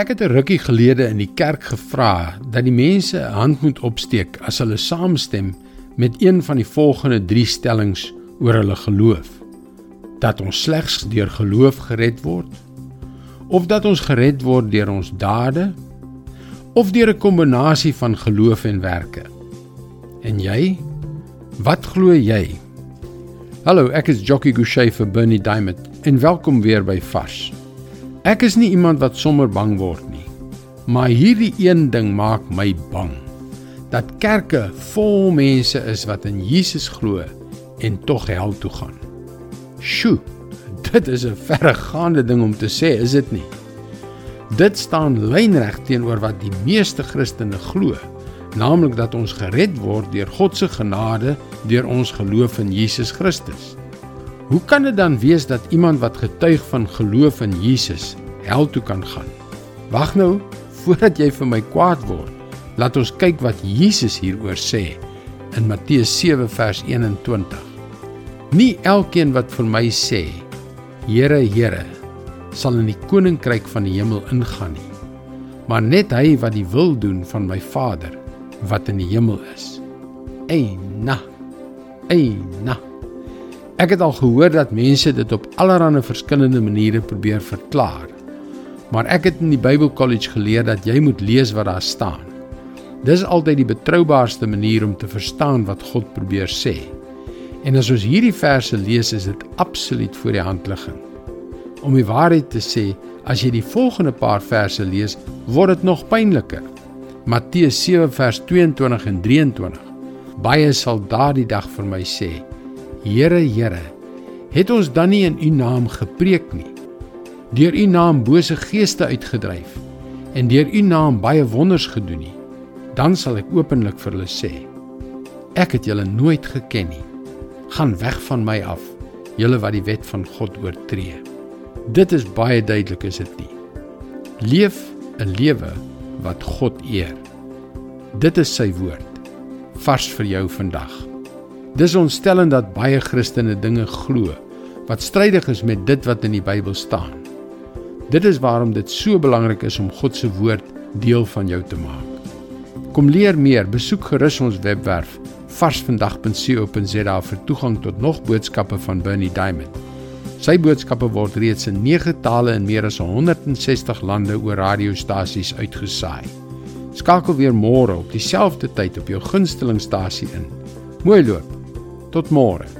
Ek het 'n rukkie gelede in die kerk gevra dat die mense 'n hand moet opsteek as hulle saamstem met een van die volgende 3 stellings oor hulle geloof. Dat ons slegs deur geloof gered word of dat ons gered word deur ons dade of deur 'n kombinasie van geloof en werke. En jy? Wat glo jy? Hallo, ek is Jockey Gouchee vir Bernie Diamond en welkom weer by Vars. Ek is nie iemand wat sommer bang word nie. Maar hierdie een ding maak my bang. Dat kerke vol mense is wat in Jesus glo en tog hel toe gaan. Sjoe, dit is 'n verregaande ding om te sê, is dit nie? Dit staan lynreg teenoor wat die meeste Christene glo, naamlik dat ons gered word deur God se genade deur ons geloof in Jesus Christus. Hoe kan dit dan wees dat iemand wat getuig van geloof in Jesus hel toe kan gaan? Wag nou, voordat jy vir my kwaad word, laat ons kyk wat Jesus hieroor sê in Matteus 7 vers 21. Nie elkeen wat vir my sê, Here, Here, sal in die koninkryk van die hemel ingaan nie, maar net hy wat die wil doen van my Vader wat in die hemel is. Eina. Eina. Ek het al gehoor dat mense dit op allerlei verskillende maniere probeer verklaar. Maar ek het in die Bybelkollege geleer dat jy moet lees wat daar staan. Dis altyd die betroubaarste manier om te verstaan wat God probeer sê. En as ons hierdie verse lees, is dit absoluut voor die hand liggend. Om die waarheid te sê, as jy die volgende paar verse lees, word dit nog pynliker. Matteus 7 vers 22 en 23. Baie sal daardie dag vir my sê: Here, Here, het ons dan nie in U naam gepreek nie? Deur U naam bose geeste uitgedryf en deur U naam baie wonders gedoen nie? Dan sal ek openlik vir hulle sê: Ek het julle nooit geken nie. Gaan weg van my af, julle wat die wet van God oortree. Dit is baie duidelik is dit nie. Leef 'n lewe wat God eer. Dit is sy woord vars vir jou vandag. Dis ontstellend dat baie Christene dinge glo wat strydig is met dit wat in die Bybel staan. Dit is waarom dit so belangrik is om God se woord deel van jou te maak. Kom leer meer, besoek gerus ons webwerf varsvandag.co.za vir toegang tot nog boodskappe van Bernie Diamond. Sy boodskappe word reeds in 9 tale in meer as 160 lande oor radiostasies uitgesaai. Skakel weer môre op dieselfde tyd op jou gunstelingstasie in. Mooi loop. Tot môre.